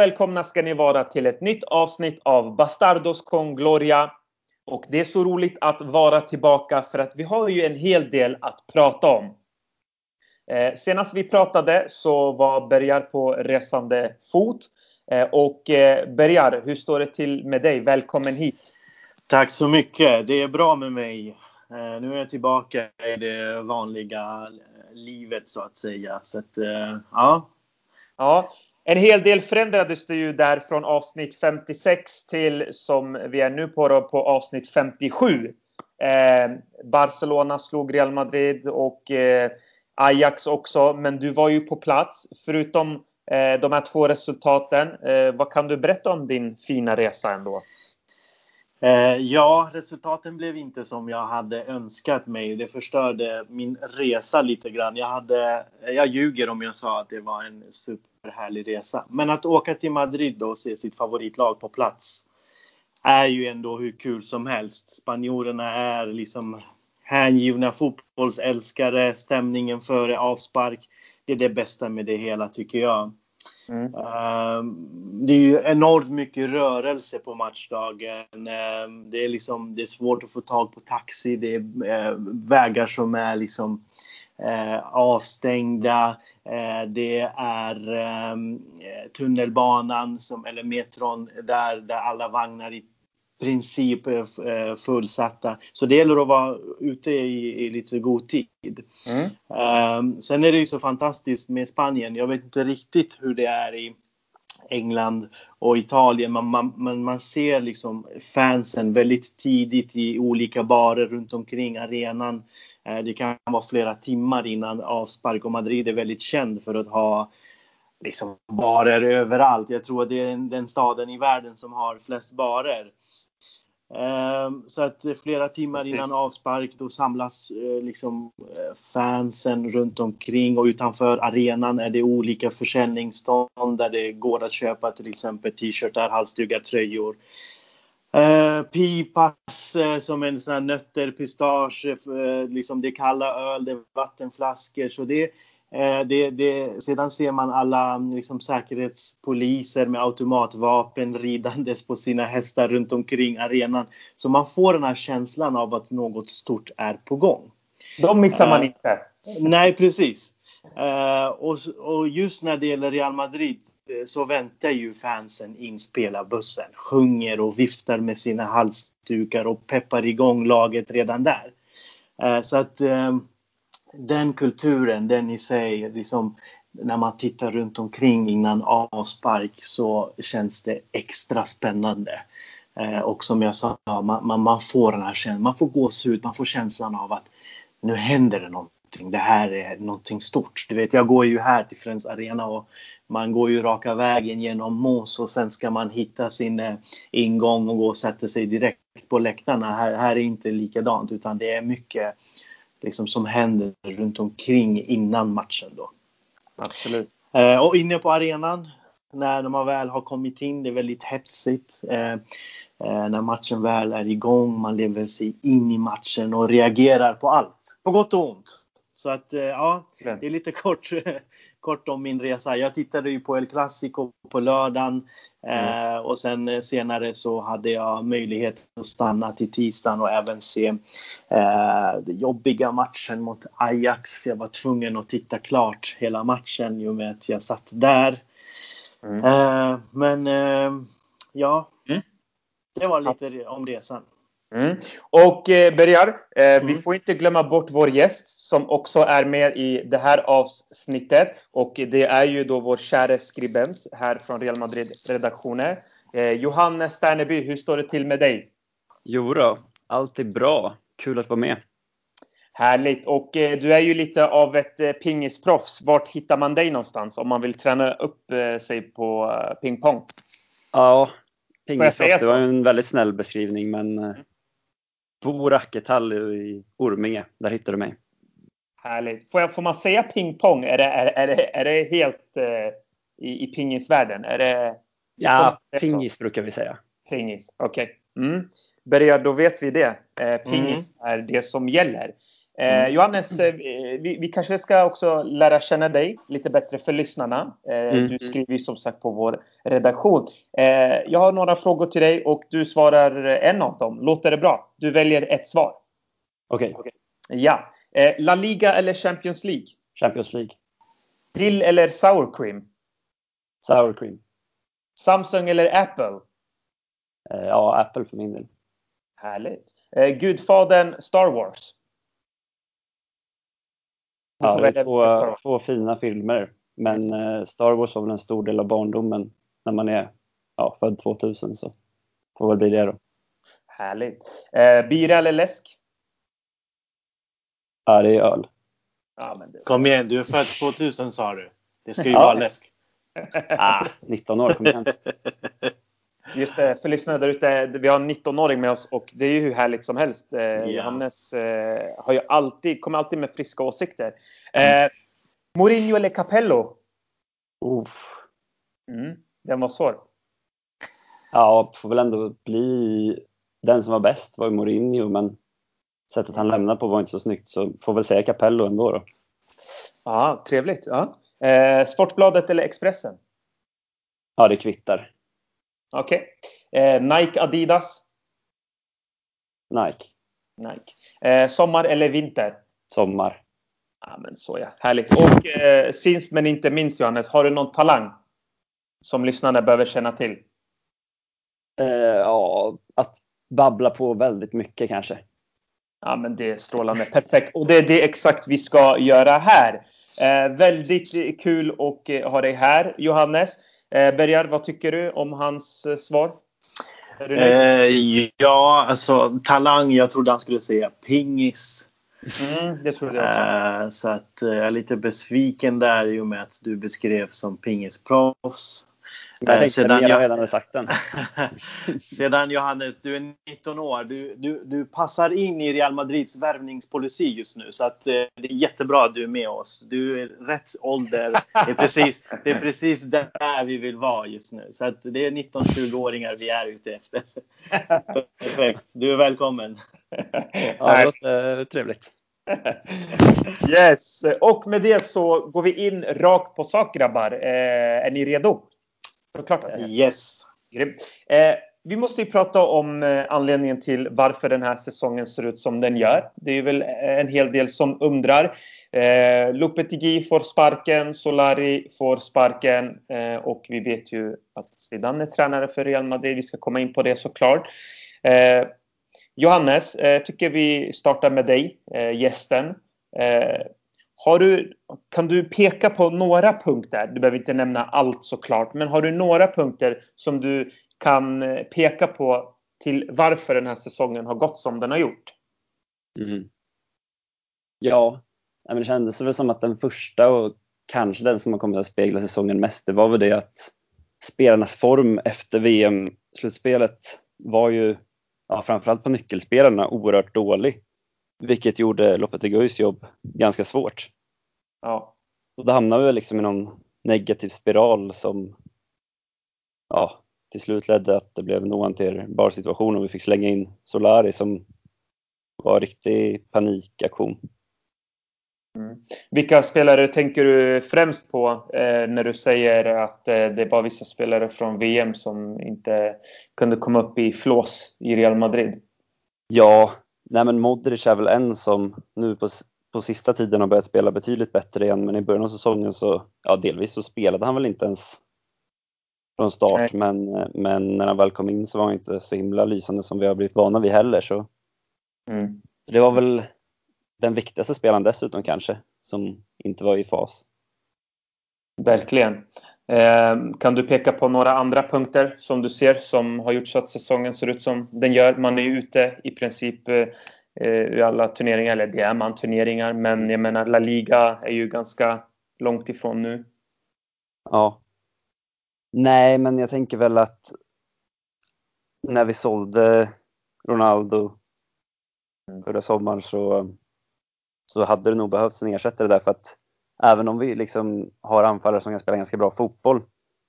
välkomna ska ni vara till ett nytt avsnitt av Bastardos con Gloria. Och det är så roligt att vara tillbaka för att vi har ju en hel del att prata om. Eh, senast vi pratade så var Bergar på resande fot. Eh, och eh, Bergar, hur står det till med dig? Välkommen hit! Tack så mycket! Det är bra med mig. Eh, nu är jag tillbaka i det vanliga livet så att säga. Så att, ja. Ja, en hel del förändrades det ju där från avsnitt 56 till som vi är nu på, då, på avsnitt 57. Eh, Barcelona slog Real Madrid och eh, Ajax också, men du var ju på plats. Förutom eh, de här två resultaten, eh, vad kan du berätta om din fina resa ändå? Eh, ja, resultaten blev inte som jag hade önskat mig. Det förstörde min resa lite grann. Jag, hade, jag ljuger om jag sa att det var en superhärlig resa. Men att åka till Madrid då och se sitt favoritlag på plats är ju ändå hur kul som helst. Spanjorerna är liksom hängivna fotbollsälskare. Stämningen före avspark. Det är det bästa med det hela tycker jag. Mm. Ehm, det är ju enormt mycket rörelse på matchdagen. Ehm, det är, liksom, det är svårt att få tag på taxi. Det är eh, vägar som är liksom eh, avstängda. Eh, det är ehm, tunnelbanan som, eller metron där, där alla vagnar i princip eh, fullsatta. Så det gäller att vara ute i, i lite god tid. Mm. Um, sen är det ju så fantastiskt med Spanien. Jag vet inte riktigt hur det är i England och Italien. Man, man, man ser liksom fansen väldigt tidigt i olika barer runt omkring arenan. Uh, det kan vara flera timmar innan avspark och Madrid är väldigt känd för att ha liksom barer överallt. Jag tror att det är den staden i världen som har flest barer. Ehm, så att flera timmar Precis. innan avspark då samlas eh, liksom eh, fansen runt omkring och utanför arenan är det olika försäljningsstånd där det går att köpa till exempel t-shirtar, halsdukar, tröjor. Uh, pipas uh, som en sån här nötter, pistage, liksom det är kalla öl, det är vattenflaskor. Så det, Eh, det, det, sedan ser man alla liksom, säkerhetspoliser med automatvapen ridandes på sina hästar runt omkring arenan. Så man får den här känslan av att något stort är på gång. De missar man uh, inte. Nej, precis. Uh, och, och, just när det gäller Real Madrid så väntar ju fansen in spelarbussen, sjunger och viftar med sina halsdukar och peppar igång laget redan där. Uh, så att den kulturen, den i sig, liksom, när man tittar runt omkring innan avspark så känns det extra spännande. Eh, och som jag sa, man, man, man, får den här känslan, man får gåshud, man får känslan av att nu händer det någonting. Det här är någonting stort. Du vet, jag går ju här till Friends Arena och man går ju raka vägen genom mos och sen ska man hitta sin eh, ingång och gå och sätta sig direkt på läktarna. Här, här är inte likadant utan det är mycket liksom, som händer runt omkring innan matchen. Då. Absolut. Eh, och inne på arenan, när man väl har kommit in, det är väldigt hetsigt. Eh, eh, när matchen väl är igång, man lever sig in i matchen och reagerar på allt. På gott och ont. Så att eh, ja, det är lite kort, kort om min resa. Jag tittade ju på El Clasico på lördagen. Mm. Eh, och sen eh, senare så hade jag möjlighet att stanna till tisdagen och även se eh, den jobbiga matchen mot Ajax. Jag var tvungen att titta klart hela matchen i och med att jag satt där. Mm. Eh, men eh, ja, mm. det var lite om resan. Mm. Och eh, Bergar, eh, mm. vi får inte glömma bort vår gäst som också är med i det här avsnittet. Och det är ju då vår kära skribent här från Real Madrid-redaktionen. Eh, Johannes Sterneby, hur står det till med dig? Jo då, allt är bra. Kul att vara med. Härligt. Och eh, du är ju lite av ett eh, pingisproffs. Vart hittar man dig någonstans om man vill träna upp eh, sig på eh, pingpong? Ja, pingisproffs. Det var en väldigt snäll beskrivning, men mm. Bo Rackethall i Orminge, där hittar du mig. Härligt. Får, jag, får man säga pingpong? Är det, är, är det, är det helt eh, i, i pingisvärlden? Är det, ja, pingis så? brukar vi säga. Pingis, okej. Okay. Mm. Då vet vi det. Eh, pingis mm. är det som gäller. Eh, mm. Johannes, eh, vi, vi, kanske ska också lära känna dig lite bättre för lyssnarna. Eh, mm. Du skriver ju som sagt på vår redaktion. Eh, jag har några frågor till dig och du svarar en av dem. Låter det bra? Du väljer ett svar. Okej. Okay. Ja. Eh, La Liga eller Champions League? Champions League. Dill eller sour cream? Sour cream. Samsung eller Apple? Eh, ja, Apple för min del. Härligt. Gudfadern, Star Wars? Ja, det är två, två fina filmer. Men eh, Star Wars var väl en stor del av barndomen när man är ja, född 2000 så får väl bli det då. Härligt. Eh, bira eller läsk? Ja, det är öl. Ja, men det Kom igen, du är född 2000 sa du. Det ska ju ja. vara läsk. ah, 19 år, kom igen. Just det, för lyssnare där ute. Vi har en 19-åring med oss och det är ju hur härligt som helst. Eh, yeah. Johannes eh, har ju alltid, kommer alltid med friska åsikter. Eh, Mourinho eller Capello? Uff. Mm, den var svår. Ja, får väl ändå bli den som var bäst var ju Mourinho, men sättet han lämnade på var inte så snyggt så får väl säga Capello ändå då. Ja, trevligt. Ja. Eh, Sportbladet eller Expressen? Ja, det kvittar. Okej. Okay. Eh, Nike, Adidas? Nike. Nike. Eh, sommar eller vinter? Sommar. Ja, men så ja. Härligt. Och eh, sist men inte minst Johannes, har du någon talang som lyssnarna behöver känna till? Eh, ja, att babbla på väldigt mycket kanske. Ja, men det är strålande. Perfekt. Och det är det exakt vi ska göra här. Eh, väldigt kul att eh, ha dig här Johannes. Eh, Bergar, vad tycker du om hans eh, svar? Eh, ja, alltså talang. Jag trodde han skulle säga pingis. Mm, det trodde jag också. Eh, så att jag är lite besviken där i och med att du beskrev som pingisproffs. Jag tänkte sedan jag redan sagt den. sedan Johannes, du är 19 år. Du, du, du passar in i Real Madrids värvningspolicy just nu. Så att, eh, det är jättebra att du är med oss. Du är rätt ålder. Det är precis, det är precis där vi vill vara just nu. Så att det är 19-20-åringar vi är ute efter. Perfekt. Du är välkommen. Ja, det låter trevligt. Yes, och med det så går vi in rakt på sak grabbar. Eh, är ni redo? Såklart att Yes. Eh, vi måste ju prata om eh, anledningen till varför den här säsongen ser ut som den gör. Det är väl en hel del som undrar. Eh, Lopetegui får sparken, Solari får sparken eh, och vi vet ju att Zidane är tränare för Real Madrid. Vi ska komma in på det såklart. Eh, Johannes, eh, tycker vi startar med dig, eh, gästen. Har du, kan du peka på några punkter? Du behöver inte nämna allt såklart, men har du några punkter som du kan eh, peka på till varför den här säsongen har gått som den har gjort? Mm. Ja, det kändes väl som att den första och kanske den som har kommit att spegla säsongen mest, det var väl det att spelarnas form efter VM-slutspelet var ju, ja, framförallt på nyckelspelarna, oerhört dålig. Vilket gjorde Lopeteguis jobb ganska svårt. Ja. Och då hamnade vi liksom i någon negativ spiral som ja, till slut ledde att det blev en ohanterbar situation och vi fick slänga in Solari som var en riktig panikaktion. Mm. Vilka spelare tänker du främst på eh, när du säger att eh, det var vissa spelare från VM som inte kunde komma upp i flås i Real Madrid? Ja, Nej men Modric är väl en som nu på, på sista tiden har börjat spela betydligt bättre igen men i början av säsongen så, ja delvis så spelade han väl inte ens från start men, men när han väl kom in så var han inte så himla lysande som vi har blivit vana vid heller så mm. det var väl den viktigaste spelaren dessutom kanske som inte var i fas. Verkligen. Eh, kan du peka på några andra punkter som du ser som har gjort så att säsongen ser ut som den gör? Man är ute i princip eh, i alla turneringar, eller det är man turneringar, men jag menar La Liga är ju ganska långt ifrån nu. Ja. Nej, men jag tänker väl att när vi sålde Ronaldo förra sommaren så, så hade det nog behövts en ersättare där för att även om vi liksom har anfallare som kan spela ganska bra fotboll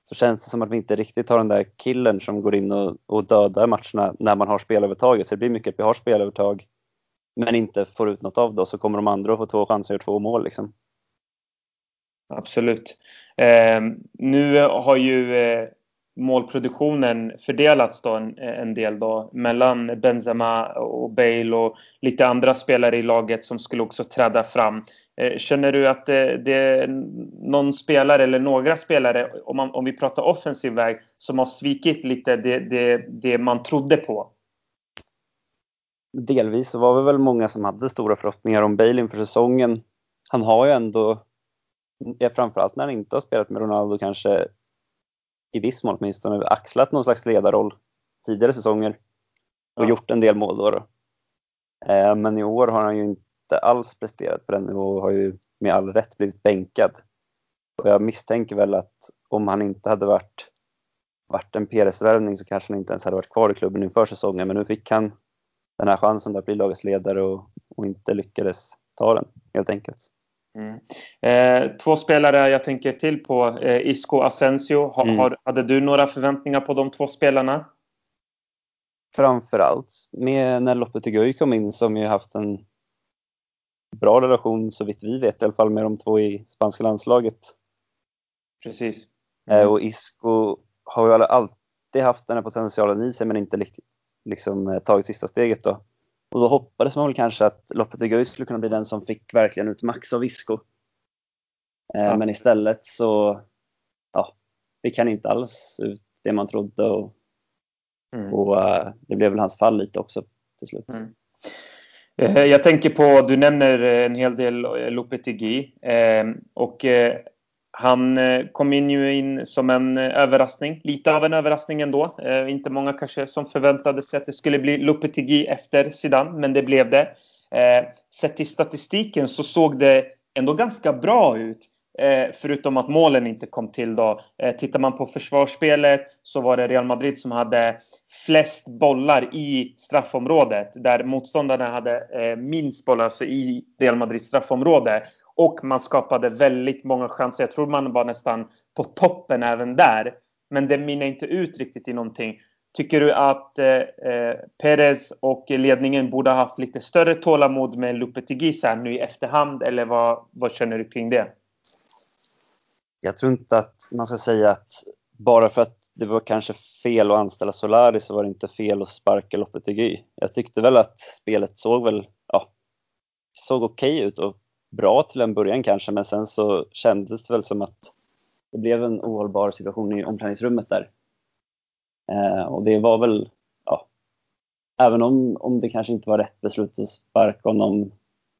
så känns det som att vi inte riktigt har den där killen som går in och, och dödar matcherna när man har spelövertaget. Så det blir mycket att vi har spelövertag men inte får ut något av det så kommer de andra att få två chanser och göra två mål. Liksom. Absolut. Eh, nu har ju eh, målproduktionen fördelats då en, en, del då mellan Benzema och Bale och lite andra spelare i laget som skulle också träda fram. Eh, känner du att det, det, är någon spelare eller några spelare, om, man, om vi pratar offensiv väg, som har svikit lite det, det, det man trodde på? Delvis så var det väl många som hade stora förhoppningar om Bale inför säsongen. Han har ju ändå, framförallt när han inte har spelat med Ronaldo, kanske i viss mån åtminstone axlat någon slags ledarroll tidigare säsonger och ja. gjort en del mål då. då. Eh, men i år har han ju inte alls presterat på den nivån och har ju med all rätt blivit bänkad. Och jag misstänker väl att om han inte hade varit, varit en PRS-värvning så kanske han inte ens hade varit kvar i klubben inför säsongen. Men nu fick han den här chansen att bli lagets ledare och, och inte lyckades ta den helt enkelt. Mm. Eh, två spelare jag tänker till på, eh, Isco Asensio. Ha, mm. har, hade du några förväntningar på de två spelarna? Framförallt med när Lopetegui kom in som ju haft en bra relation så vitt vi vet i alla fall med de två i spanska landslaget. Precis. Eh, mm. Eh, och Isco har ju alltid haft den här potentialen i sig men inte liksom eh, tagit sista steget då. Och då hoppades man väl kanske att Lopetegui skulle kunna bli den som fick verkligen ut max av Isco. Eh, men istället så, ja, fick han inte alls ut det man trodde och, mm. och uh, det blev väl hans fall lite också till slut. Mm. Eh, jag tänker på, du nämner en hel del Lopetegui och han eh, kom in ju in som en eh, överraskning, lite av en överraskning ändå. Eh, inte många kanske som förväntade sig att det skulle bli Lopetegui efter Zidane, men det blev det. Sett till statistiken så såg det ändå ganska bra ut. Förutom att målen inte kom till då. Tittar man på försvarsspelet så var det Real Madrid som hade flest bollar i straffområdet. Där motståndarna hade minst bollar alltså i Real Madrids straffområde. Och man skapade väldigt många chanser. Jag tror man var nästan på toppen även där. Men det minner inte ut riktigt i någonting. Tycker du att eh, eh, Perez och ledningen borde ha haft lite större tålamod med Lopetegui nu i efterhand? Eller vad, vad känner du kring det? Jag tror inte att man ska säga att bara för att det var kanske fel att anställa Solari så var det inte fel att sparka Lopetegui. Jag tyckte väl att spelet såg väl, ja, såg okej okay ut och bra till en början kanske, men sen så kändes det väl som att det blev en ohållbar situation i omklädningsrummet där. Eh, och det var väl, ja, även om, om det kanske inte var rätt beslut att sparka honom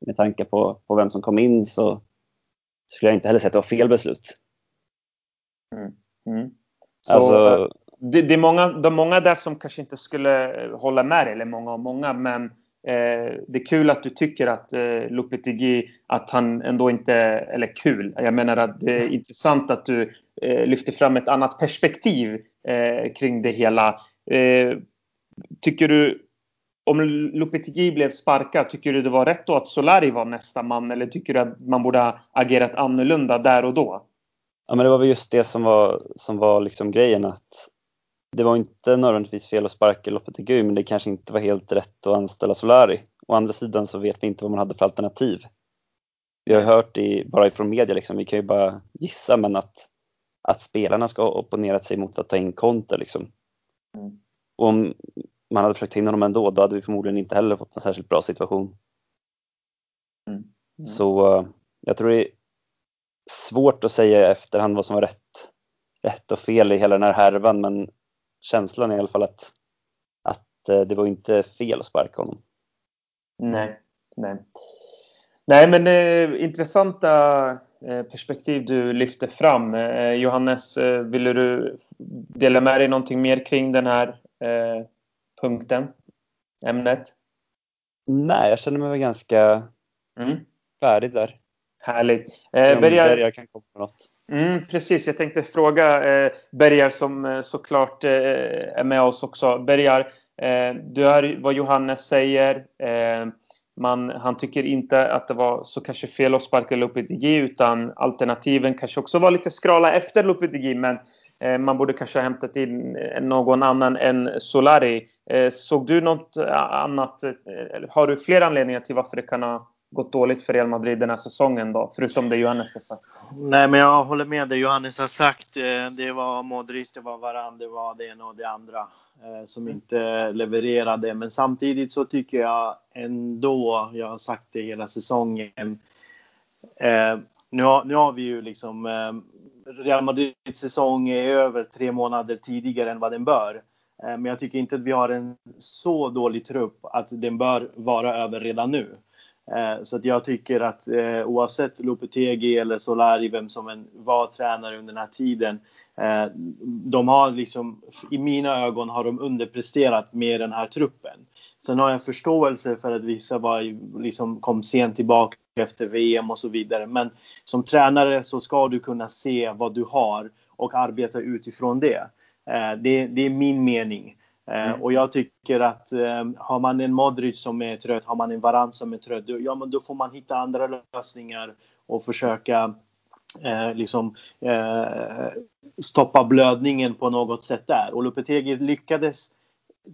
med tanke på, på vem som kom in så skulle jag inte heller säga att det var fel beslut. Mm. Mm. Så, alltså, det, det, är många, det är många där som kanske inte skulle hålla med eller många och många, men Eh, det är kul att du tycker att eh, Lopetegui, att han ändå inte, eller kul, jag menar att det är intressant att du eh, lyfter fram ett annat perspektiv eh, kring det hela. Eh, tycker du, om Lopetegui blev sparkad, tycker du det var rätt då att Solari var nästa man eller tycker du att man borde ha agerat annorlunda där och då? Ja men det var väl just det som var, som var liksom grejen att det var inte nödvändigtvis fel att sparka Lopetegui men det kanske inte var helt rätt att anställa Solari. Å andra sidan så vet vi inte vad man hade för alternativ. Vi har hört i, bara ifrån media, liksom, vi kan ju bara gissa, men att, att spelarna ska ha opponerat sig mot att ta in Conte. Liksom. Mm. Och om man hade försökt hinna honom ändå, då hade vi förmodligen inte heller fått en särskilt bra situation. Mm. Mm. Så uh, jag tror det är svårt att säga i efterhand vad som var rätt, rätt och fel i hela den här härvan, men känslan i alla fall att, att eh, det var inte fel att sparka honom. Nej, nej. Nej, men eh, intressanta eh, perspektiv du lyfter fram. Eh, Johannes, eh, vill du dela med dig någonting mer kring den här eh, punkten, ämnet? Nej, jag känner mig väl ganska mm. färdig där. Härligt. Eh, Bergar kan komma med något. Mm, precis, jag tänkte fråga eh, Bergar som eh, såklart eh, är med oss också. Bergar, eh, du hör vad Johannes säger. Eh, man, han tycker inte att det var så kanske fel att sparka Lopetegui utan alternativen kanske också var lite skrala efter Lopetegui. Men eh, man borde kanske ha hämtat in eh, någon annan än Solari. Eh, såg du något annat? Har du fler anledningar till varför det kan ha gått dåligt för Real Madrid den här säsongen då? Förutom det Johannes har sagt. Nej, men jag håller med det Johannes har sagt. Det var Modric, det var Varann, det var det ena och det andra som inte levererade. Men samtidigt så tycker jag ändå, jag har sagt det hela säsongen, nu har, nu har vi ju liksom Real Madrids säsong är över tre månader tidigare än vad den bör. Men jag tycker inte att vi har en så dålig trupp att den bör vara över redan nu. Eh, så att jag tycker att eh, oavsett Lopetegi eller Solari, vem som än var tränare under den här tiden. Eh, de har liksom, i mina ögon har de underpresterat med den här truppen. Sen har jag förståelse för att vissa var, liksom, kom sent tillbaka efter VM och så vidare. Men som tränare så ska du kunna se vad du har och arbeta utifrån det. Det, det är min mening. Mm. Och jag tycker att har man en Modric som är trött, har man en Varann som är trött, ja men då får man hitta andra lösningar och försöka eh, liksom eh, stoppa blödningen på något sätt där. Och Lopetegi lyckades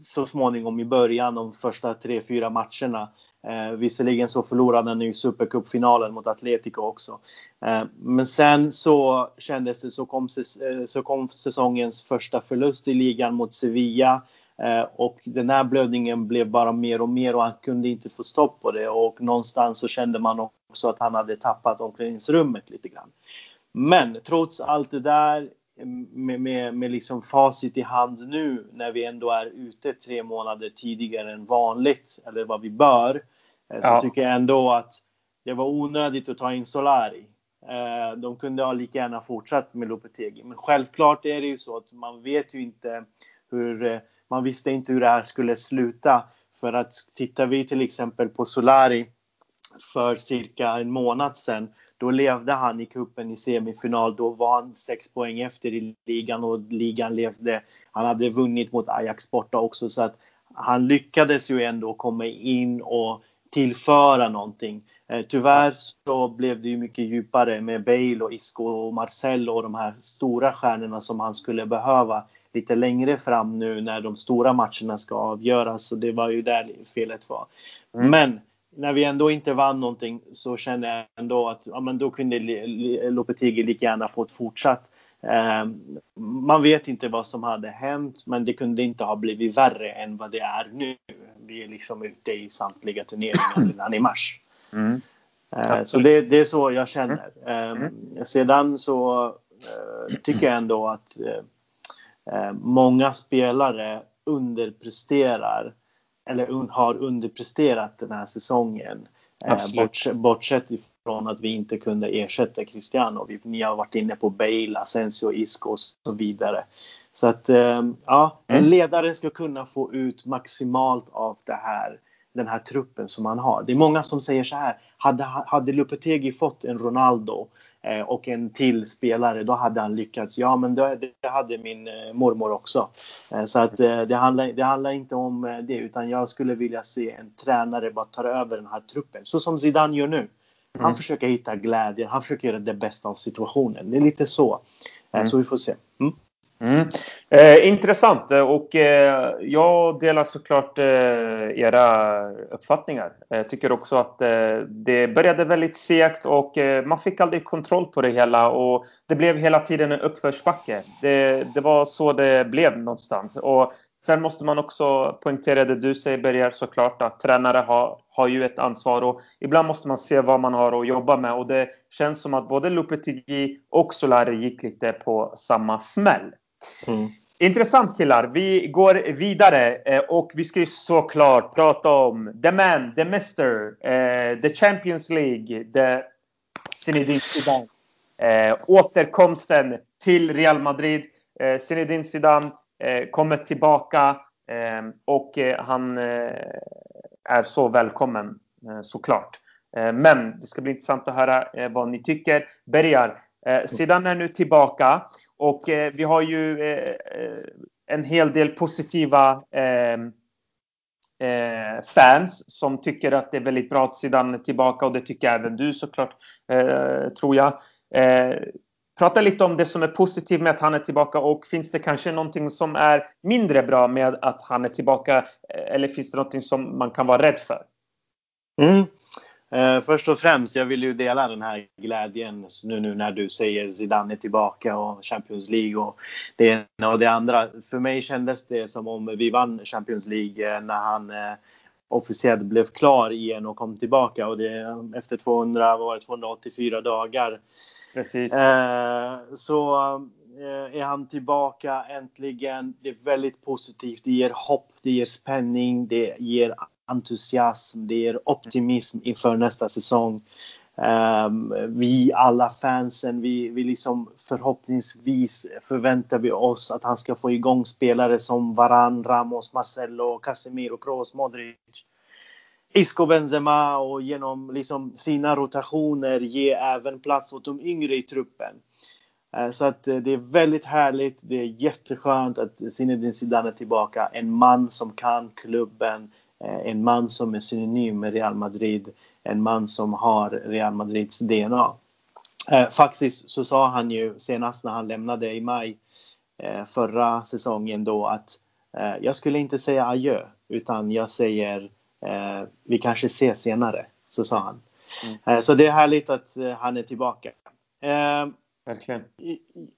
så småningom i början de första tre, fyra matcherna. Eh, visserligen så förlorade han i Supercupfinalen mot Atletico också. Eh, men sen så kändes det så kom, eh, så kom säsongens första förlust i ligan mot Sevilla. Eh, och den här blödningen blev bara mer och mer och han kunde inte få stopp på det. Och någonstans så kände man också att han hade tappat omklädningsrummet lite grann. Men trots allt det där med, med, med liksom facit i hand nu när vi ändå är ute tre månader tidigare än vanligt eller vad vi bör. Eh, så ja. tycker jag ändå att det var onödigt att ta in Solari. Eh, de kunde ha lika gärna fortsatt med Lopetegi. Men självklart är det ju så att man vet ju inte hur, eh, man visste inte hur det här skulle sluta. För att tittar vi till exempel på Solari för cirka en månad sedan då levde han i kuppen i semifinal. Då var han sex poäng efter i ligan och ligan levde. Han hade vunnit mot Ajax borta också så att han lyckades ju ändå komma in och tillföra någonting. Eh, tyvärr så blev det ju mycket djupare med Bale och Isco och Marcelo och de här stora stjärnorna som han skulle behöva lite längre fram nu när de stora matcherna ska avgöras. Och det var ju där felet var. Mm. Men när vi ändå inte vann någonting så kände jag ändå att ja, men då kunde Lopetegi lika gärna fått fortsatt. Eh, man vet inte vad som hade hänt, men det kunde inte ha blivit värre än vad det är nu. Vi är liksom ute i samtliga turneringar redan i mars. Mm. Eh, så det, det, är så jag känner. Eh, sedan så eh, tycker jag ändå att eh, eh, många spelare underpresterar eller har underpresterat den här säsongen. Eh, bortsett, bortsett ifrån att vi inte kunde ersätta Cristiano. Vi, ni har varit inne på Bale, Asensio, Isco och så vidare. Så att eh, ja, en mm. ledare ska kunna få ut maximalt av det här den här truppen som han har. Det är många som säger så här. Hade, hade Lupetegi fått en Ronaldo eh, och en till spelare, då hade han lyckats. Ja, men det, det hade min eh, mormor också. Eh, så att det, handlar, det handlar inte om det, utan jag skulle vilja se en tränare bara ta över den här truppen. Så som Zidane gör nu. Han mm. försöker hitta glädje, han försöker göra det bästa av situationen. Det är lite så. Mm. Så vi får se. Mm. Eh, intressant eh, och eh, jag delar såklart eh, era uppfattningar. Jag tycker också att eh, det började väldigt segt och eh, man fick aldrig kontroll på det hela och det blev hela tiden en uppförsbacke. Det, det var så det blev någonstans. Och sen måste man också poängtera det du säger Berger såklart att tränare har, har ju ett ansvar och ibland måste man se vad man har att jobba med och det känns som att både Lopetegui och Solari gick lite på samma smäll. Mm. Intressant killar. Vi går vidare eh, och vi ska ju såklart prata om the man, the mister, uh, the Champions League, the Zinedine Zidane. Uh, återkomsten till Real Madrid. Uh, Zinedine Zidane kommer tillbaka och han är så välkommen såklart. Men det ska bli intressant att höra vad ni tycker. Bergar, Zidane är nu tillbaka och eh, vi har ju eh, eh en hel del positiva ehm, eh, fans som tycker att det är väldigt bra att Zidane är tillbaka och det tycker även du såklart, eh, tror jag. Eh, prata lite om det som är positivt med att han är tillbaka och finns det kanske någonting som är mindre bra med att han är tillbaka? Eh, eller finns det någonting som man kan vara rädd för? Mm. Eh, först och främst, jag vill ju dela den här glädjen nu, nu när du säger Zidane är tillbaka och Champions League och det ena och det andra. För mig kändes det som om vi vann Champions League eh, när han eh, officiellt blev klar igen och kom tillbaka och det efter 200, var det 284 dagar. Precis. Eh, så eh, är han tillbaka äntligen. Det är väldigt positivt. Det ger hopp, det ger spänning, det ger entusiasm, det ger optimism inför nästa säsong. Um, vi alla fansen, vi, vi liksom förhoppningsvis förväntar vi oss att han ska få igång spelare som Varan, Ramos, Marcelo, Casemiro, Kroos, Modric. Isco Benzema och genom liksom sina rotationer ge även plats åt de yngre i truppen. Ehm, så att eh, det är väldigt härligt. Det är jätteskönt att Zinedine Zidane är tillbaka. En man som kan klubben, en man som är synonym med Real Madrid, en man som har Real Madrids DNA. Eh, faktiskt så sa han ju senast när han lämnade i maj eh, förra säsongen då att jag skulle inte säga adjö utan jag säger vi kanske ses senare. Så sa han. Mm. Så det är härligt att han är tillbaka. Verkligen.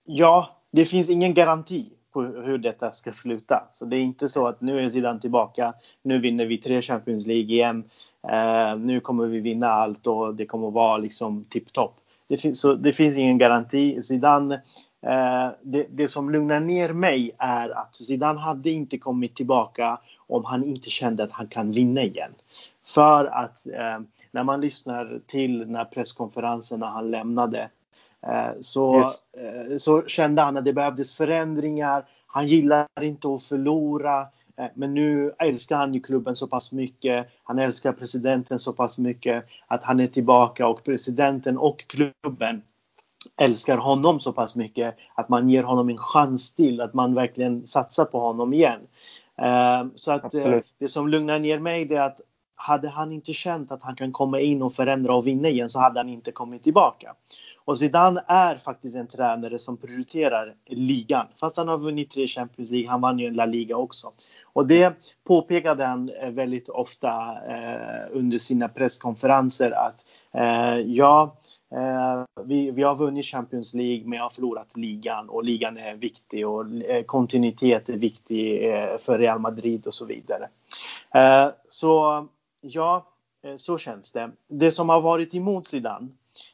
Ja, det finns ingen garanti på hur detta ska sluta. Så det är inte så att nu är Zidane tillbaka, nu vinner vi tre Champions League igen, eh, nu kommer vi vinna allt och det kommer vara liksom tipptopp. Det, finns, så det finns ingen garanti. Zidane, eh, det, det, som lugnar ner mig är att Zidane hade inte kommit tillbaka om han inte kände att han kan vinna igen. För att eh, när man lyssnar till den här presskonferensen när han lämnade så, eh, så kände han att det behövdes förändringar. Han gillar inte att förlora. Eh, men nu älskar han ju klubben så pass mycket. Han älskar presidenten så pass mycket att han är tillbaka och presidenten och klubben älskar honom så pass mycket att man ger honom en chans till, att man verkligen satsar på honom igen. Så att Absolut. det som lugnar ner mig är att hade han inte känt att han kan komma in och förändra och vinna igen så hade han inte kommit tillbaka. Och Zidane är faktiskt en tränare som prioriterar ligan. Fast han har vunnit tre Champions League, han vann ju en La Liga också. Och det påpekade han eh, väldigt ofta eh, under sina presskonferenser att eh, ja, eh, vi, vi har vunnit Champions League men jag har förlorat ligan och ligan är viktig och eh, kontinuitet är viktig eh, för Real Madrid och så vidare. Eh, så ja, så känns det. Det som har varit emot Zidane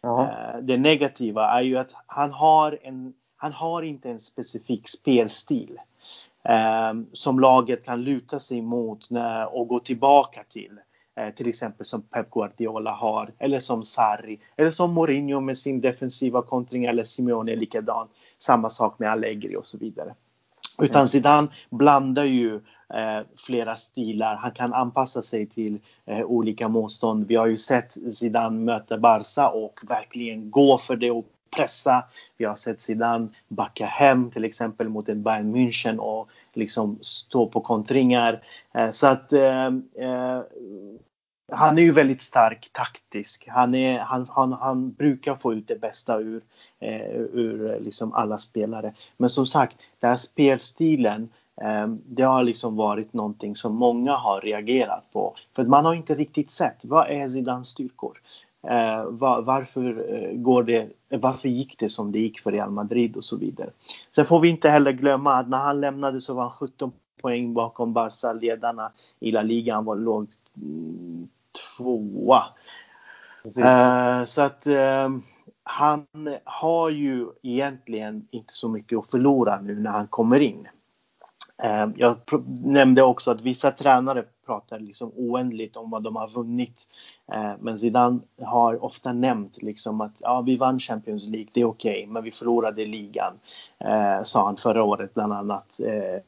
Uh, det negativa är ju att han har, en, han har inte en specifik spelstil um, som laget kan luta sig mot och gå tillbaka till. Till exempel som Pep Guardiola har, eller som Sarri, eller som Mourinho med sin defensiva kontring, eller Simeone likadan. Samma sak med Allegri och så vidare. Utan. Zidane blandar ju eh, flera stilar. Han kan anpassa sig till eh, olika motstånd. Vi har ju sett Zidane möta Barca och verkligen gå för det och pressa. Vi har sett Zidane backa hem till exempel mot ett Bayern München och liksom stå på kontringar. Eh, så att eh, eh, han är ju väldigt stark taktisk. Han, är, han, han, han brukar få ut det bästa ur, eh, ur eh, liksom alla spelare. Men som sagt, den här spelstilen eh, det har liksom varit någonting som många har reagerat på. För att man har inte riktigt sett vad är Zidans styrkor? Eh, var, varför, eh, går det, varför gick det som det gick för Real Madrid och så vidare. Sen får vi inte heller glömma att när han lämnade så var han 17 poäng bakom Barca-ledarna i La Liga. Han var låg mm, tvåa. Uh, så att uh, han har ju egentligen inte så mycket att förlora nu när han kommer in. Ehm, jag nämnde också att vissa tränare pratar liksom oändligt om vad de har vunnit. Ehm, men Zidane har ofta nämnt liksom att ja, vi vann Champions League, det är okej, okay, men vi förlorade ligan. Eh, sa han förra året bland annat eh,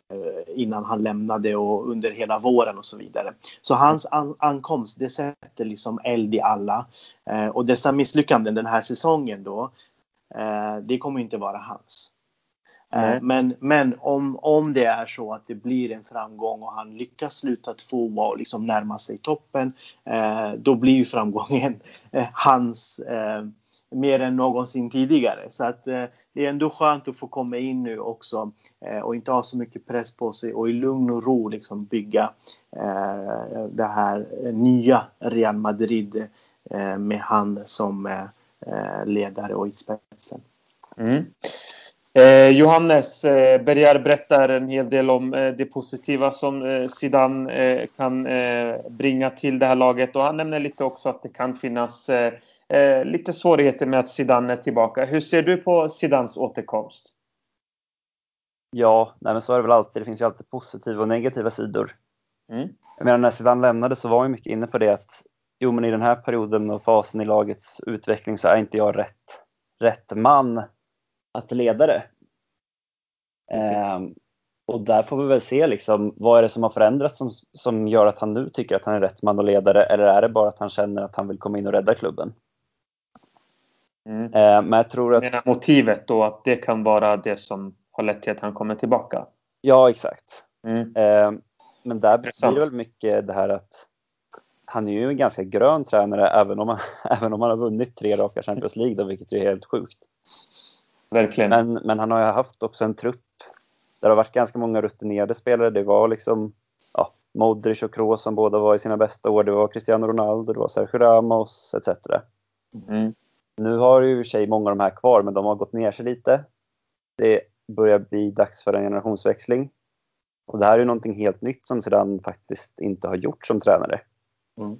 innan han lämnade och under hela våren och så vidare. Så hans an ankomst, det sätter liksom eld i alla. Eh, och dessa misslyckanden den här säsongen då, eh, det kommer inte vara hans. Mm. Men, men om, om det är så att det blir en framgång och han lyckas sluta tvåa och liksom närma sig toppen, eh, då blir ju framgången eh, hans. Eh, mer än någonsin tidigare. Så att eh, det är ändå skönt att få komma in nu också eh, och inte ha så mycket press på sig och i lugn och ro liksom bygga eh, det här nya Real Madrid eh, med han som eh, ledare och i spetsen. Mm. Eh, Johannes eh, Berger berättar en hel del om eh, det positiva som eh, Zidane eh, kan eh, bringa till det här laget och han nämner lite också att det kan finnas eh, lite svårigheter med att Zidane är tillbaka. Hur ser du på Zidans återkomst? Ja, nej men så är det väl alltid. Det finns ju alltid positiva och negativa sidor. Mm. Jag menar när Zidane lämnade så var vi mycket inne på det att jo men i den här perioden och fasen i lagets utveckling så är inte jag rätt, rätt man att leda det. Eh, och där får vi väl se liksom, vad är det som har förändrats som, som gör att han nu tycker att han är rätt man och ledare eller är det bara att han känner att han vill komma in och rädda klubben? Mm. Eh, men jag tror att... Menar motivet då att det kan vara det som har lett till att han kommer tillbaka? Ja, exakt. Mm. Eh, men där blir det väl mycket det här att han är ju en ganska grön tränare även om han, även om han har vunnit tre raka Champions League, då, vilket är helt sjukt. Verkligen. Men, men han har ju haft också en trupp där det har varit ganska många rutinerade spelare. Det var liksom ja, Modric och Kroos som båda var i sina bästa år. Det var Cristiano Ronaldo, det var Sergio Ramos etc. Mm. Nu har ju i sig många av de här kvar, men de har gått ner sig lite. Det börjar bli dags för en generationsväxling. Och det här är ju någonting helt nytt som Zidane faktiskt inte har gjort som tränare. Mm.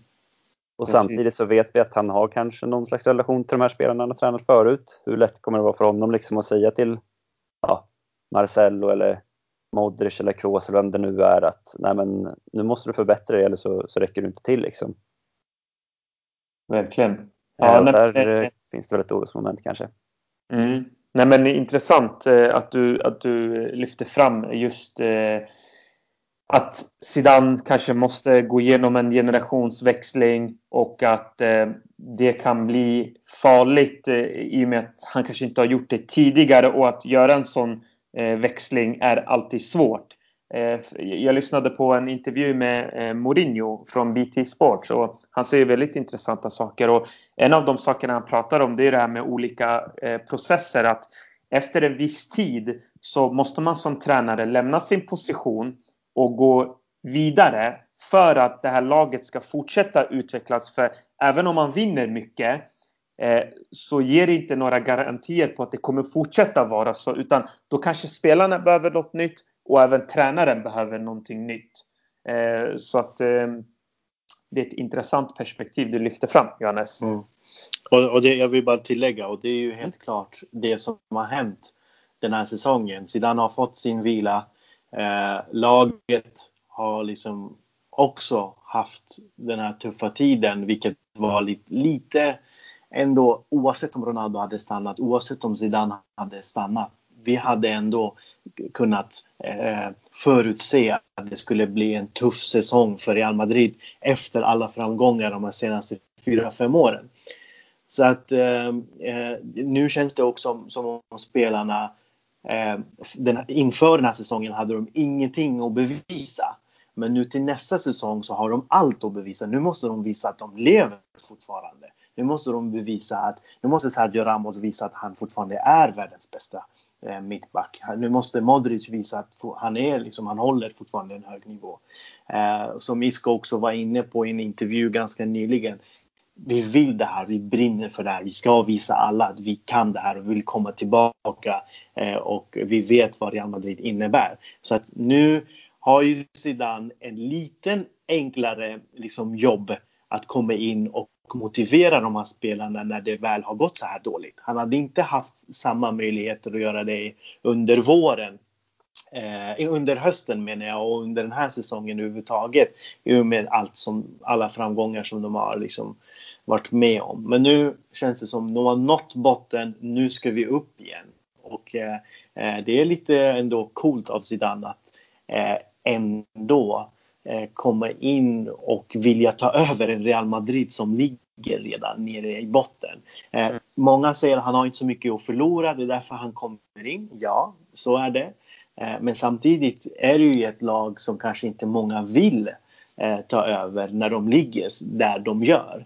Och samtidigt så vet vi att han har kanske någon slags relation till de här spelarna han har tränat förut. Hur lätt kommer det vara för honom liksom att säga till ja, Marcello eller Modric eller Kroos eller vem det nu är att nej men nu måste du förbättra dig eller så, så räcker du inte till liksom. Verkligen. Ja, ja där nej, finns det väl ett orosmoment kanske. Mm. Nej men intressant eh, att du, att du lyfter fram just eh, att Zidane kanske måste gå igenom en generationsväxling och att eh, det kan bli farligt eh, i och med att han kanske inte har gjort det tidigare och att göra en sån eh, växling är alltid svårt. Eh, jag lyssnade på en intervju med eh, Mourinho från BT Sports och han säger väldigt intressanta saker och en av de sakerna han pratar om det är det här med olika eh, processer att efter en viss tid så måste man som tränare lämna sin position och gå vidare för att det här laget ska fortsätta utvecklas. För även om man vinner mycket eh, så ger det inte några garantier på att det kommer fortsätta vara så. Utan då kanske spelarna behöver något nytt och även tränaren behöver någonting nytt. Eh, så att eh, det är ett intressant perspektiv du lyfter fram, Johannes. Mm. Och, och det, jag vill bara tillägga, och det är ju helt klart det som har hänt den här säsongen. Zidane har fått sin vila. Eh, laget har liksom också haft den här tuffa tiden, vilket var lite, lite ändå oavsett om Ronaldo hade stannat, oavsett om Zidane hade stannat. Vi hade ändå kunnat eh, förutse att det skulle bli en tuff säsong för Real Madrid efter alla framgångar de senaste fyra fem åren. Så att eh, eh, nu känns det också som, som om spelarna Eh, Eh, den, inför den här säsongen hade de ingenting att bevisa. Men nu till nästa säsong så har de allt att bevisa. Nu måste de visa att de lever fortfarande. Nu måste de bevisa att, nu måste Sergio Ramos visa att han fortfarande är världens bästa eh, mittback. Nu måste Modric visa att han är liksom, han håller fortfarande en hög nivå. Eh, som Isko också var inne på i en intervju ganska nyligen vi vill det här, vi brinner för det här. Vi ska visa alla att vi kan det här och vill komma tillbaka eh, och vi vet vad Real Madrid innebär. Så att nu har ju Zidane en liten enklare liksom, jobb att komma in och motivera de här spelarna när det väl har gått så här dåligt. Han hade inte haft samma möjligheter att göra det under våren eh, under hösten menar jag och under den här säsongen överhuvudtaget. I och med allt som, alla framgångar som de har liksom varit med om. Men nu känns det som att de har nått botten, nu ska vi upp igen. Och eh, eh, det är lite ändå coolt av Zidane att eh, ändå eh, komma in och vilja ta över en Real Madrid som ligger redan nere i botten. Eh, mm. Många säger att han har inte så mycket att förlora, det är därför han kommer in. Ja, så är det. Eh, men samtidigt är det ju ett lag som kanske inte många vill ta över när de ligger där de gör.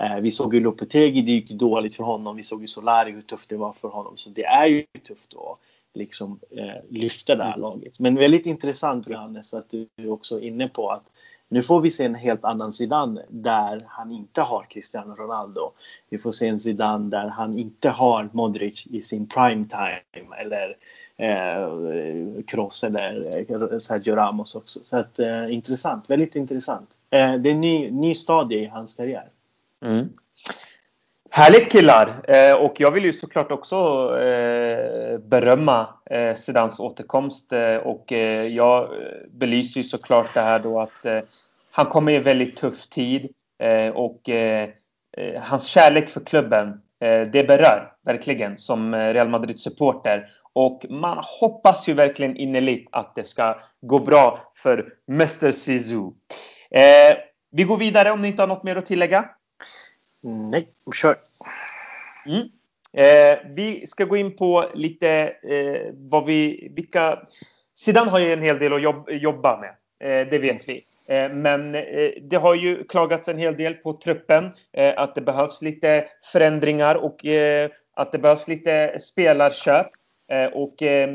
Eh, vi såg ju Lopetegi, det gick dåligt för honom. Vi såg ju Solari, hur tufft det var för honom. Så det är ju tufft att liksom, eh, lyfta det här mm. laget. Men väldigt intressant Johannes att du är också inne på att nu får vi se en helt annan Zidane där han inte har Cristiano Ronaldo. Vi får se en Zidane där han inte har Modric i sin prime time eller eh, Kroos eller eh, Sergio Ramos också. Så att, eh, intressant, väldigt intressant. Eh, det är en ny, ny stadie i hans karriär. Mm. Härligt killar! Eh, och jag vill ju såklart också eh, berömma eh, Sedans återkomst. Eh, och eh, jag eh, belyser ju såklart det här då att eh, han kommer i en väldigt tuff tid. Eh, och eh, hans kärlek för klubben, det berör verkligen som Real Madrid-supporter. Och man hoppas ju verkligen innerligt att det ska gå bra för Mr Sisu. vi går vidare om ni inte har något mer att tillägga. Nej, kör. Mm. Eh, vi ska gå in på lite eh, vad vi, vilka... Sidan har ju en hel del att jobb, jobba med. Eh, det vet vi. Eh, men eh, det har ju klagats en hel del på truppen. Eh, att det behövs lite förändringar och eh, att det behövs lite spelarköp. Eh, och eh,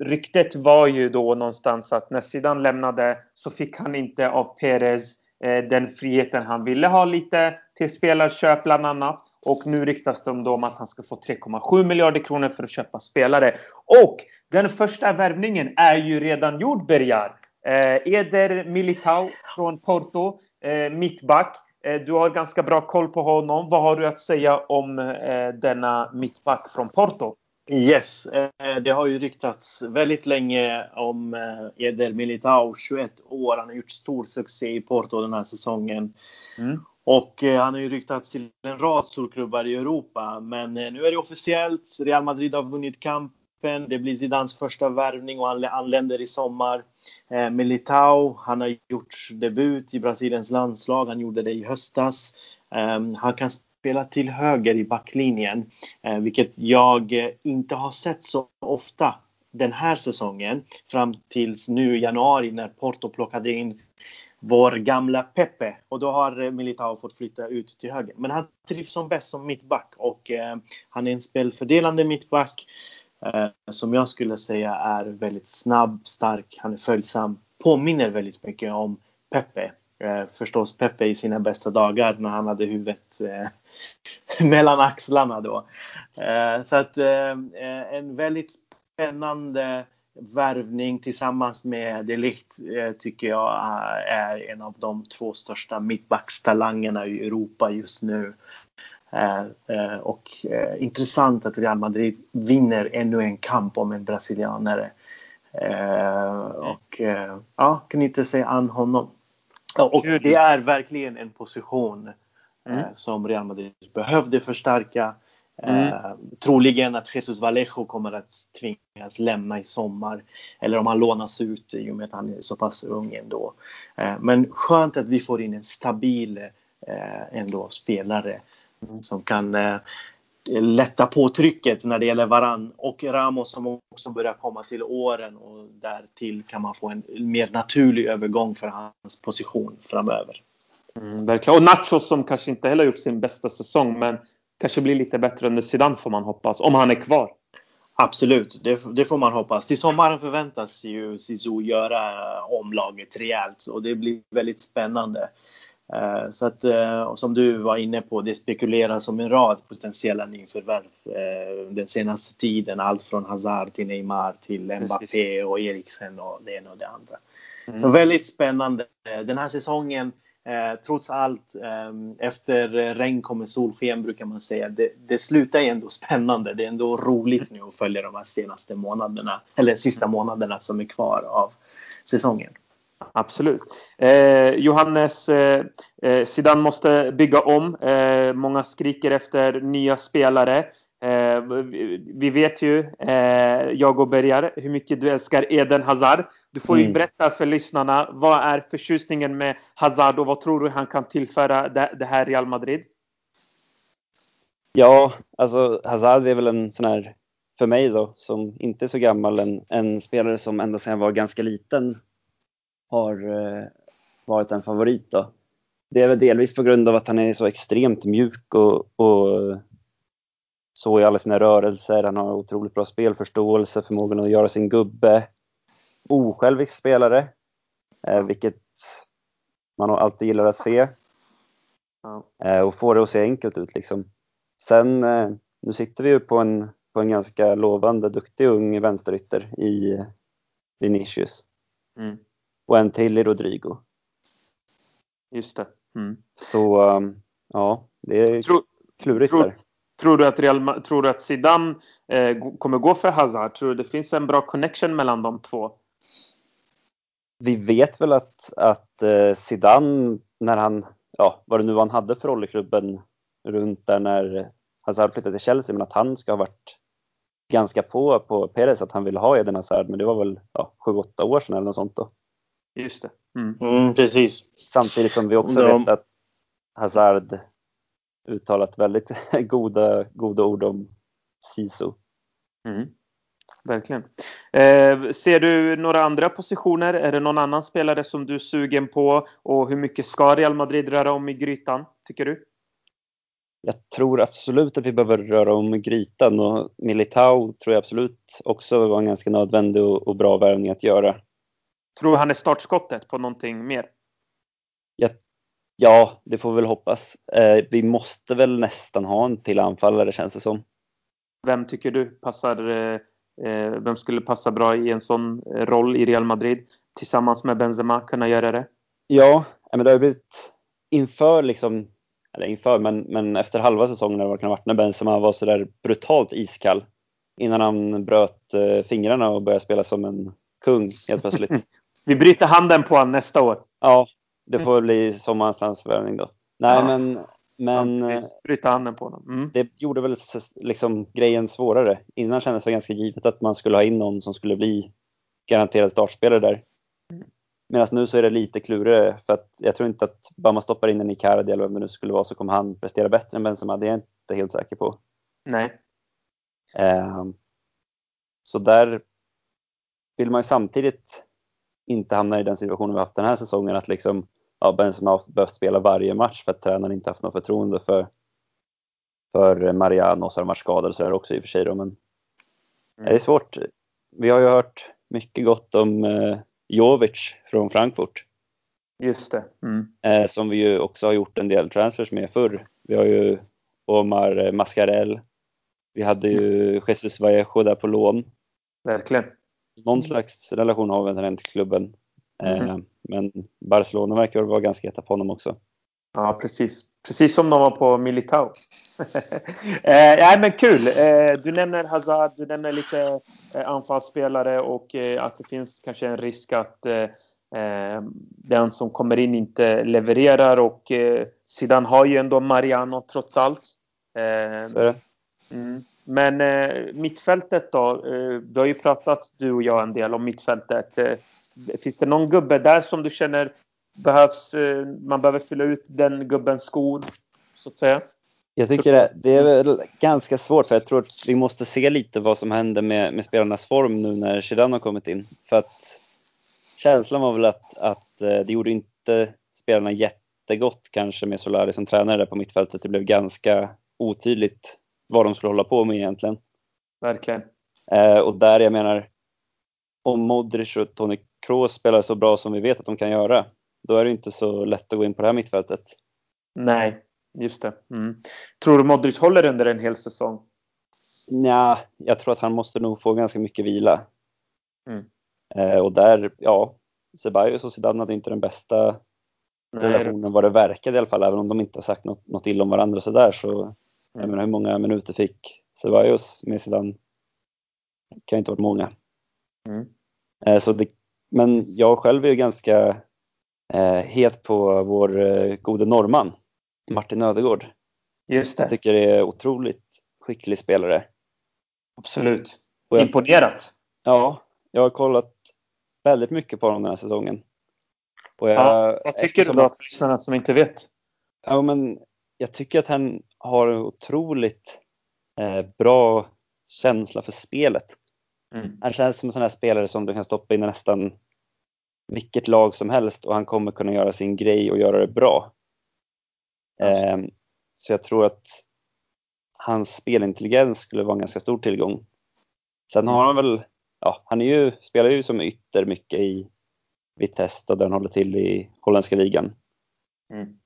ryktet var ju då någonstans att när Sidan lämnade så fick han inte av Perez Eh, den friheten han ville ha lite till spelarköp bland annat. Och nu riktas de då om att han ska få 3,7 miljarder kronor för att köpa spelare. Och den första värvningen är ju redan gjord, Bergar. Eh, Eder Militao från Porto, eh, mittback. Eh, du har ganska bra koll på honom. Vad har du att säga om eh, denna mittback från Porto? Yes, eh, det har ju ryktats väldigt länge om eh, Eder Militao, 21 år. Han har gjort stor succé i Porto den här säsongen. Mm. Och eh, han har ju ryktats till en rad storklubbar i Europa. Men nu är det officiellt. Real Madrid har vunnit kampen. Det blir Zidans första värvning och han anländer i sommar. Militao, han har gjort debut i Brasiliens landslag. Han gjorde det i höstas. Eh, han kan spela till höger i backlinjen, eh, vilket jag eh, inte har sett så ofta den här säsongen fram tills nu i januari när Porto plockade in vår gamla Pepe och då har eh, Militao fått flytta ut till höger. Men han trivs som bäst som mittback och eh, han är en spelfördelande mittback eh, som jag skulle säga är väldigt snabb, stark, han är följsam, påminner väldigt mycket om Pepe. Eh, förstås Pepe i sina bästa dagar när han hade huvudet eh, mellan axlarna då. Eh, så att en väldigt spännande värvning tillsammans med Delict eh, tycker jag är en av de två största mittbackstalangerna i Europa just nu. Eh, eh, och intressant att Real Madrid vinner ännu en kamp om en brasilianare. Och ja, kan inte säga an honom. Och det är verkligen en position mm. som Real Madrid behövde förstärka. Mm. Eh, troligen att Jesus Vallejo kommer att tvingas lämna i sommar. Eller om han lånas ut i och med att han är så pass ung ändå. Eh, men skönt att vi får in en stabil eh, ändå spelare mm. som kan eh, lätta på trycket när det gäller Varann och Ramos som också börjar komma till åren och därtill kan man få en mer naturlig övergång för hans position framöver. Mm, verkligen. Och Nacho som kanske inte heller gjort sin bästa säsong men kanske blir lite bättre under Zidane får man hoppas, om han är kvar. Absolut, det, det, får man hoppas. Till sommaren förväntas ju Zizou göra omlaget rejält och det blir väldigt spännande. Uh, så att, uh, som du var inne på, det spekuleras om en rad potentiella nyförvärv uh, den senaste tiden. Allt från Hazard till Neymar till Mbappé Precis. och Eriksen och det ena och det andra. Mm. Så väldigt spännande. Den här säsongen Eh, trots allt, eh, efter regn kommer solsken brukar man säga. Det, det slutar ändå spännande. Det är ändå roligt nu att följa de här senaste månaderna, eller sista månaderna som är kvar av säsongen. Absolut. Eh, Johannes, eh, eh Zidane måste bygga om. Eh, många skriker efter nya spelare. Vi vet ju, eh, jag och Bergar, hur mycket du älskar Eden Hazard. Du får ju mm. berätta för lyssnarna, vad är förtjusningen med Hazard och vad tror du han kan tillföra det, det här Real Madrid? Ja, alltså Hazard är väl en sån här, för mig då, som inte är så gammal, en, en spelare som ända sedan jag var ganska liten har eh, varit en favorit då. Det är väl delvis på grund av att han är så extremt mjuk och, och så i alla sina rörelser. Han har otroligt bra spelförståelse, förmågan att göra sin gubbe. Osjälvisk spelare, eh, vilket man alltid gillar att se. Ja. Eh, och få det att se enkelt ut liksom. Sen, eh, nu sitter vi ju på en, på en ganska lovande, duktig ung vänsterytter i Vinicius. Mm. Och en till i Rodrigo. Just det. Mm. Så, ja, det är klurigt tror, där. Tror du att, Real, tror du att Zidane eh, kommer gå för Hazard? Tror du det finns en bra connection mellan de två? Vi vet väl att, att eh, Zidane, när han, ja, vad det nu han hade för roll i klubben runt där när Hazard flyttade till Chelsea, men att han ska ha varit ganska på på Perez att han ville ha Eden Hazard, men det var väl ja, 7-8 år sedan eller något sånt då. Just det. Mm. Mm, precis. Samtidigt som vi också De... vet att Hazard uttalat väldigt goda, goda ord om Sisu. Mm. Verkligen. Eh, ser du några andra positioner? Är det någon annan spelare som du är sugen på? Och hur mycket ska Real Madrid röra om i grytan, tycker du? Jag tror absolut att vi behöver röra om i grytan och Militao tror jag absolut också var en ganska nödvändig och, och bra värvning att göra. Tror han är startskottet på någonting mer? Ja, det får vi väl hoppas. Eh, vi måste väl nästan ha en till anfallare känns det som. Vem tycker du passar, eh, eh vem skulle passa bra i en sån roll i Real Madrid? Tillsammans med Benzema kunna göra det? Ja, men det har blivit inför liksom, eller inför, men, men efter halva säsongen eller vad det kan ha varit när Benzema var sådär brutalt iskall. Innan han bröt eh, fingrarna och började spela som en kung helt plötsligt. Vi bryter handen på honom nästa år. Ja, det får bli sommarens transfervärvning då. Nej ja. men, men ja, bryta handen på honom. Mm. Det gjorde väl liksom grejen svårare. Innan kändes det ganska givet att man skulle ha in någon som skulle bli garanterad startspelare där. Mm. Medan nu så är det lite klurigare för att jag tror inte att bara man stoppar in en Icardi eller vem det nu skulle vara så kommer han prestera bättre än Benzema. Det är jag inte helt säker på. Nej. Eh, så där vill man ju samtidigt inte hamna i den situationen vi haft den här säsongen att liksom ja, Benzema har behövt spela varje match för att tränaren inte haft något förtroende för, för Mariano och så har de varit skadade så är det också i och för sig då, men mm. det är svårt. Vi har ju hört mycket gott om eh, Jovic från Frankfurt. Just det. Mm. Eh, som vi ju också har gjort en del transfers med förr. Vi har ju Omar Mascarell. Vi hade ju Jesus Vallejo där på lån. Verkligen. Någon slags relation har vi till klubben. Mm. Men Barcelona verkar vara ganska heta på honom också. Ja, precis. Precis som de var på Militao. eh, ja, men kul! Eh, du nämner Hazard, du nämner lite eh, anfallsspelare och eh, att det finns kanske en risk att eh, eh den som kommer in inte levererar och eh, Zidane har ju ändå Mariano trots allt. Mm. Men mittfältet då? Eh, du har ju pratat du och jag en del om mittfältet. Finns det någon gubbe där som du känner behövs, eh, man behöver fylla ut den gubbens skor så att säga? Jag tycker det, det är väl ganska svårt för jag tror att vi måste se lite vad som händer med, med spelarnas form nu när Zidane har kommit in. För att känslan var väl att, att eh, det gjorde inte spelarna jättegott kanske med Solari som tränare där på mittfältet. Det blev ganska otydligt vad de skulle hålla på med egentligen. Verkligen. Eh, och där jag menar, om Modric och Toni Kroos spelar så bra som vi vet att de kan göra, då är det inte så lätt att gå in på det här mittfältet. Nej, just det. Mm. Tror du Modric håller under en hel säsong? Ja, jag tror att han måste nog få ganska mycket vila. Mm. Eh, och där, ja, Ceballos och Zidane hade inte den bästa Nej, relationen vad det verkade i alla fall, även om de inte har sagt något, något illa om varandra sådär så jag mm. menar hur många minuter fick Ceballos med Zidane? Det kan inte ha varit många. Mm. Eh, så det, men jag själv är ju ganska eh, het på vår eh, gode norrman Martin Ödegård. Just det. Jag tycker det är otroligt skicklig spelare. Absolut. Jag, Imponerat. Ja, jag har kollat väldigt mycket på honom den här säsongen. Och jag, ja, vad tycker du då, för lyssnarna som inte vet? Ja, men jag tycker att han har en otroligt eh, bra känsla för spelet. Mm. Han känns som en sån här spelare som du kan stoppa in i nästan vilket lag som helst och han kommer kunna göra sin grej och göra det bra. Eh, så jag tror att hans spelintelligens skulle vara en ganska stor tillgång. Sen har han väl, ja, han är ju, spelar ju som ytter mycket i Vitesse där han håller till i holländska ligan. Mm.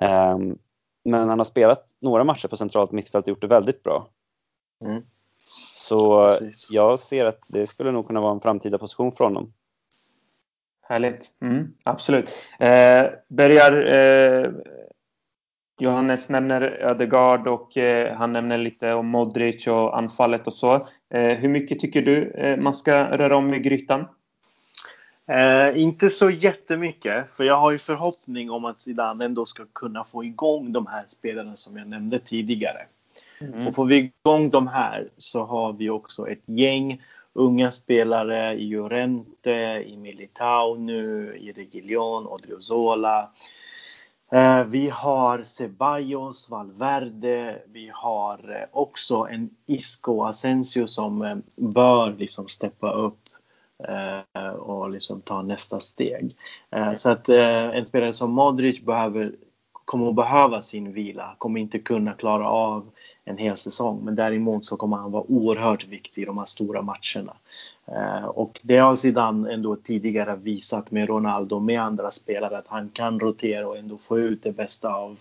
Um, men han har spelat några matcher på centralt mittfält och gjort det väldigt bra. Mm. Så Precis. jag ser att det skulle nog kunna vara en framtida position för honom. Härligt. Mm, absolut. Eh, börjar eh, Johannes nämner Ödegaard och eh, han nämner lite om Modric och anfallet och så. Eh, hur mycket tycker du eh, man ska röra om i grytan? Eh, inte så jättemycket, för jag har ju förhoppning om att Zidane ändå ska kunna få igång de här spelarna som jag nämnde tidigare. Mm. Och får vi igång de här så har vi också ett gäng unga spelare i Llorente, i Militao nu, i Reguilon, Odriozola. Eh, vi har Ceballos, Valverde, vi har eh, också en Isco Asensio som eh, bör liksom steppa upp eh, och liksom ta nästa steg. Så att en spelare som Modric behöver, kommer att behöva sin vila, kommer inte kunna klara av en hel säsong. Men däremot så kommer han vara oerhört viktig i de här stora matcherna. Eh, och det har Zidane ändå tidigare visat med Ronaldo och med andra spelare att han kan rotera och ändå få ut det bästa av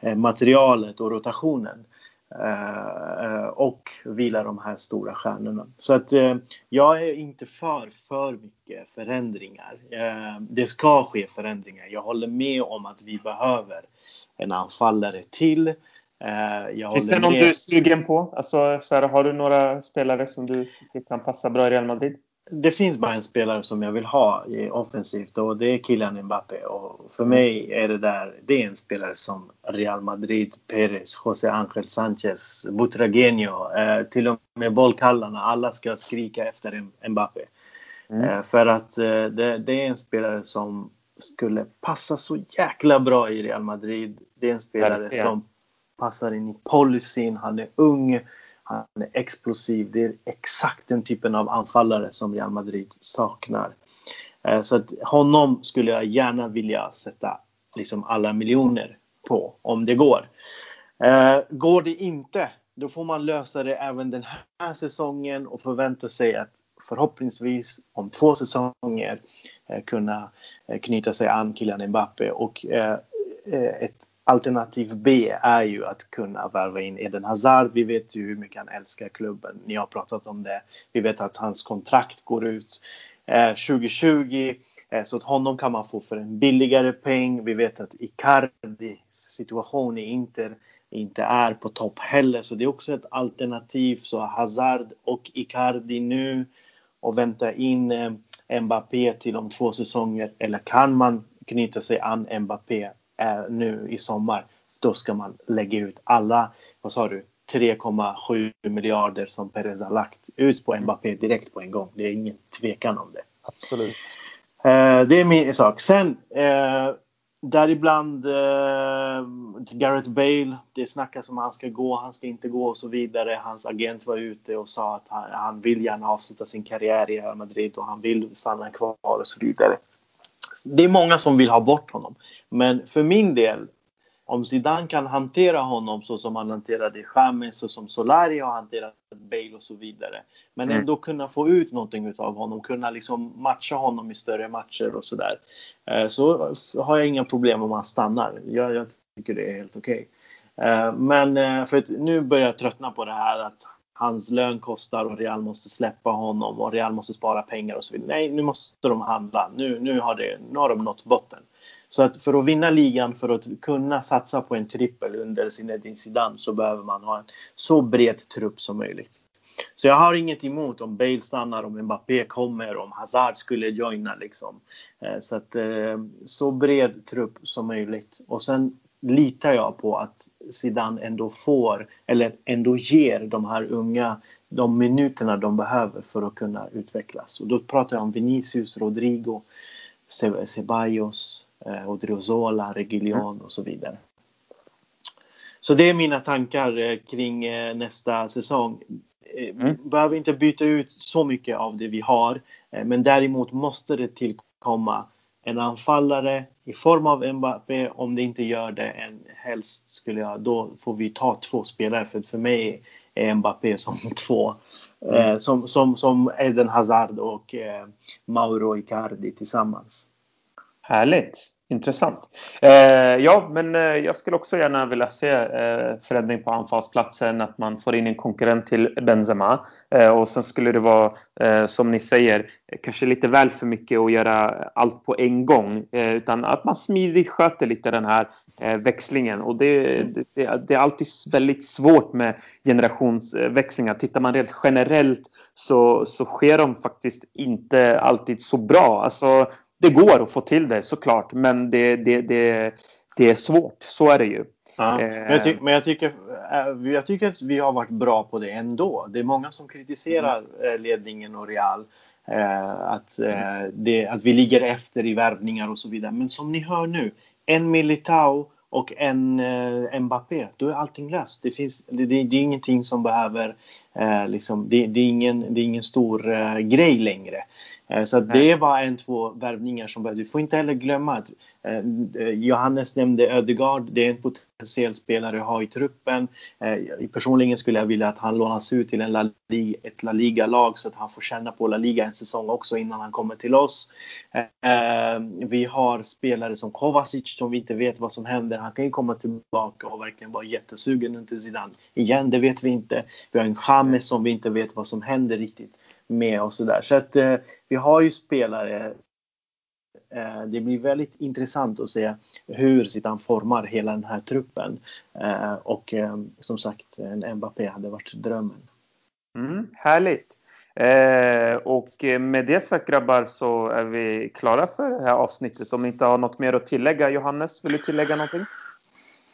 eh, materialet och rotationen. Eh, och vila de här stora stjärnorna. Så att jag är inte för för mycket förändringar. Det ska ske förändringar. Jag håller med om att vi behöver en anfallare till. Eh, Finns det någon med. du är sugen på? Alltså, så här, har du några spelare som du tycker kan passa bra i Real Madrid? Det finns bara en spelare som jag vill ha offensivt och det är Kylian Mbappé. Och för mig är det där, det är en spelare som Real Madrid, Perez, José Ángel Sanchez, Butragenio, eh, till och med bollkallarna. Alla ska skrika efter Mbappé. Mm. Eh, för att eh, det, det, är en spelare som skulle passa så jäkla bra i Real Madrid. Det är en spelare Verkligen. som passar in i policyn, han är ung, han är explosiv. Det är exakt den typen av anfallare som Real Madrid saknar. Eh, så att honom skulle jag gärna vilja sätta liksom alla miljoner på om det går. Eh, går det inte, då får man lösa det även den här säsongen och förvänta sig att förhoppningsvis om två säsonger Eh, kunna eh, knyta sig an Kylian Mbappé och eh, ett Alternativ B är ju att kunna värva in Eden Hazard. Vi vet ju hur mycket han älskar klubben. Ni har pratat om det. Vi vet att hans kontrakt går ut 2020. Så att honom kan man få för en billigare peng. Vi vet att Icardi situation i Inter inte är på topp heller. Så det är också ett alternativ. Så Hazard och Icardi nu och vänta in eh, Mbappé till om två säsonger. Eller kan man knyta sig an Mbappé är nu i sommar, då ska man lägga ut alla, vad sa du, 3,7 miljarder som Perez har lagt ut på Mbappé direkt på en gång. Det är ingen tvekan om det. Absolut. Eh, det är min sak. Sen eh, däribland eh, Gareth Bale. Det snackas om att han ska gå, han ska inte gå och så vidare. Hans agent var ute och sa att han, han vill gärna avsluta sin karriär i Real Madrid och han vill stanna kvar och så vidare det är många som vill ha bort honom. Men för min del, om Zidane kan hantera honom så som han hanterade James så som Solari har hanterat Bale och så vidare. Men mm. ändå kunna få ut någonting av honom, kunna liksom matcha honom i större matcher och sådär. Eh, så har jag inga problem om han stannar. Jag, jag tycker det är helt okej. Okay. Eh, men eh, för att nu börjar jag tröttna på det här att hans lön kostar och Real måste släppa honom och Real måste spara pengar och så vidare. Nej, nu måste de handla. Nu, nu, har, det, nu har de nått botten. Så att för att vinna ligan, för att kunna satsa på en trippel under Zinedine Zidane så behöver man ha en så bred trupp som möjligt. Så jag har inget emot om Bale stannar, om Mbappé kommer, om Hazard skulle joina liksom. Eh, så att eh, så bred trupp som möjligt. Och sen litar jag på att Zidane ändå får, eller ändå ger de här unga de minuterna de behöver för att kunna utvecklas. Och då pratar jag om Vinicius, Rodrigo, Ceballos, eh, Odriozola, Reguilon och så vidare. Så det är mina tankar eh, kring eh, nästa säsong. Mm. Behöver inte byta ut så mycket av det vi har, men däremot måste det tillkomma en anfallare i form av Mbappé. Om det inte gör det, en, helst skulle jag, då får vi ta två spelare. För för mig är Mbappé som två. Mm. Eh, som, som, som Eden Hazard och eh, Mauro Icardi tillsammans. Härligt. Intressant. Eh, ja, men eh, jag skulle också gärna vilja se eh, förändring på anfallsplatsen, att man får in en konkurrent till Benzema. Eh, och sen skulle det vara, eh, som ni säger, kanske lite väl för mycket att göra allt på en gång. Eh, utan att man smidigt sköter lite den här eh, växlingen. Och det, det, det, är alltid väldigt svårt med generationsväxlingar. Tittar man rent generellt så, så sker de faktiskt inte alltid så bra. Alltså, det går att få till det såklart, men det, det, det, det är svårt. Så är det ju. Ja, men, jag ty- men jag, tycker, eh, jag tycker att vi har varit bra på det ändå. Det är många som kritiserar mm. eh, ledningen och Real. Eh, att, det, att vi ligger efter i värvningar och så vidare. Men som ni hör nu, en Militao och en eh, Mbappé, då är allting löst. Det, finns, det, det, det är ingenting som behöver, eh, liksom, det, det, är ingen, det är ingen stor eh, grej längre. Eh, så det var en, två värvningar som behövdes. Vi får inte heller glömma att eh, Johannes nämnde Ödegaard. Det är en potentiell spelare att ha i truppen. Eh, personligen skulle jag vilja att han lånas ut till en La Liga, ett La Liga-lag så att han får känna på La Liga en säsong också innan han kommer till oss. Vi har spelare som Kovacic som vi inte vet vad som händer. Han kan ju komma tillbaka och verkligen vara jättesugen under Zidane. Igen, det vet vi inte. Vi har en James som vi inte vet vad som händer riktigt med och sådär. Så att eh, vi har ju spelare. Eh, det blir väldigt intressant att se hur Zidane formar hela den här truppen. Eh, och eh, som sagt, en Mbappé hade varit drömmen. Mm, härligt! Eh, och med det sagt grabbar så är vi klara för det här avsnittet. Om ni inte har något mer att tillägga. Johannes, vill du tillägga någonting?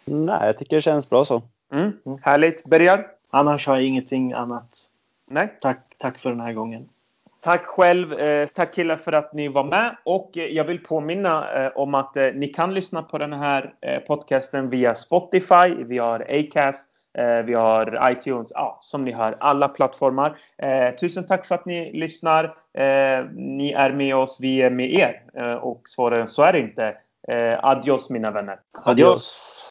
Nej, jag tycker det känns bra så. Mm, härligt. Bergar? Annars har jag ingenting annat. Nej. Tack, tack för den här gången. Tack själv. Eh, tack killar för att ni var med. Och eh, jag vill påminna eh, om att ni kan lyssna på den här podcasten via Spotify. Vi har Acast. Vi har iTunes. Ja, som ni hör, alla plattformar. tusen tack för att ni lyssnar. ni är med oss, vi är med er. och svårare än så är det inte. adios mina vänner. Adios.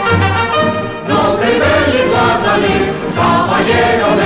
caballero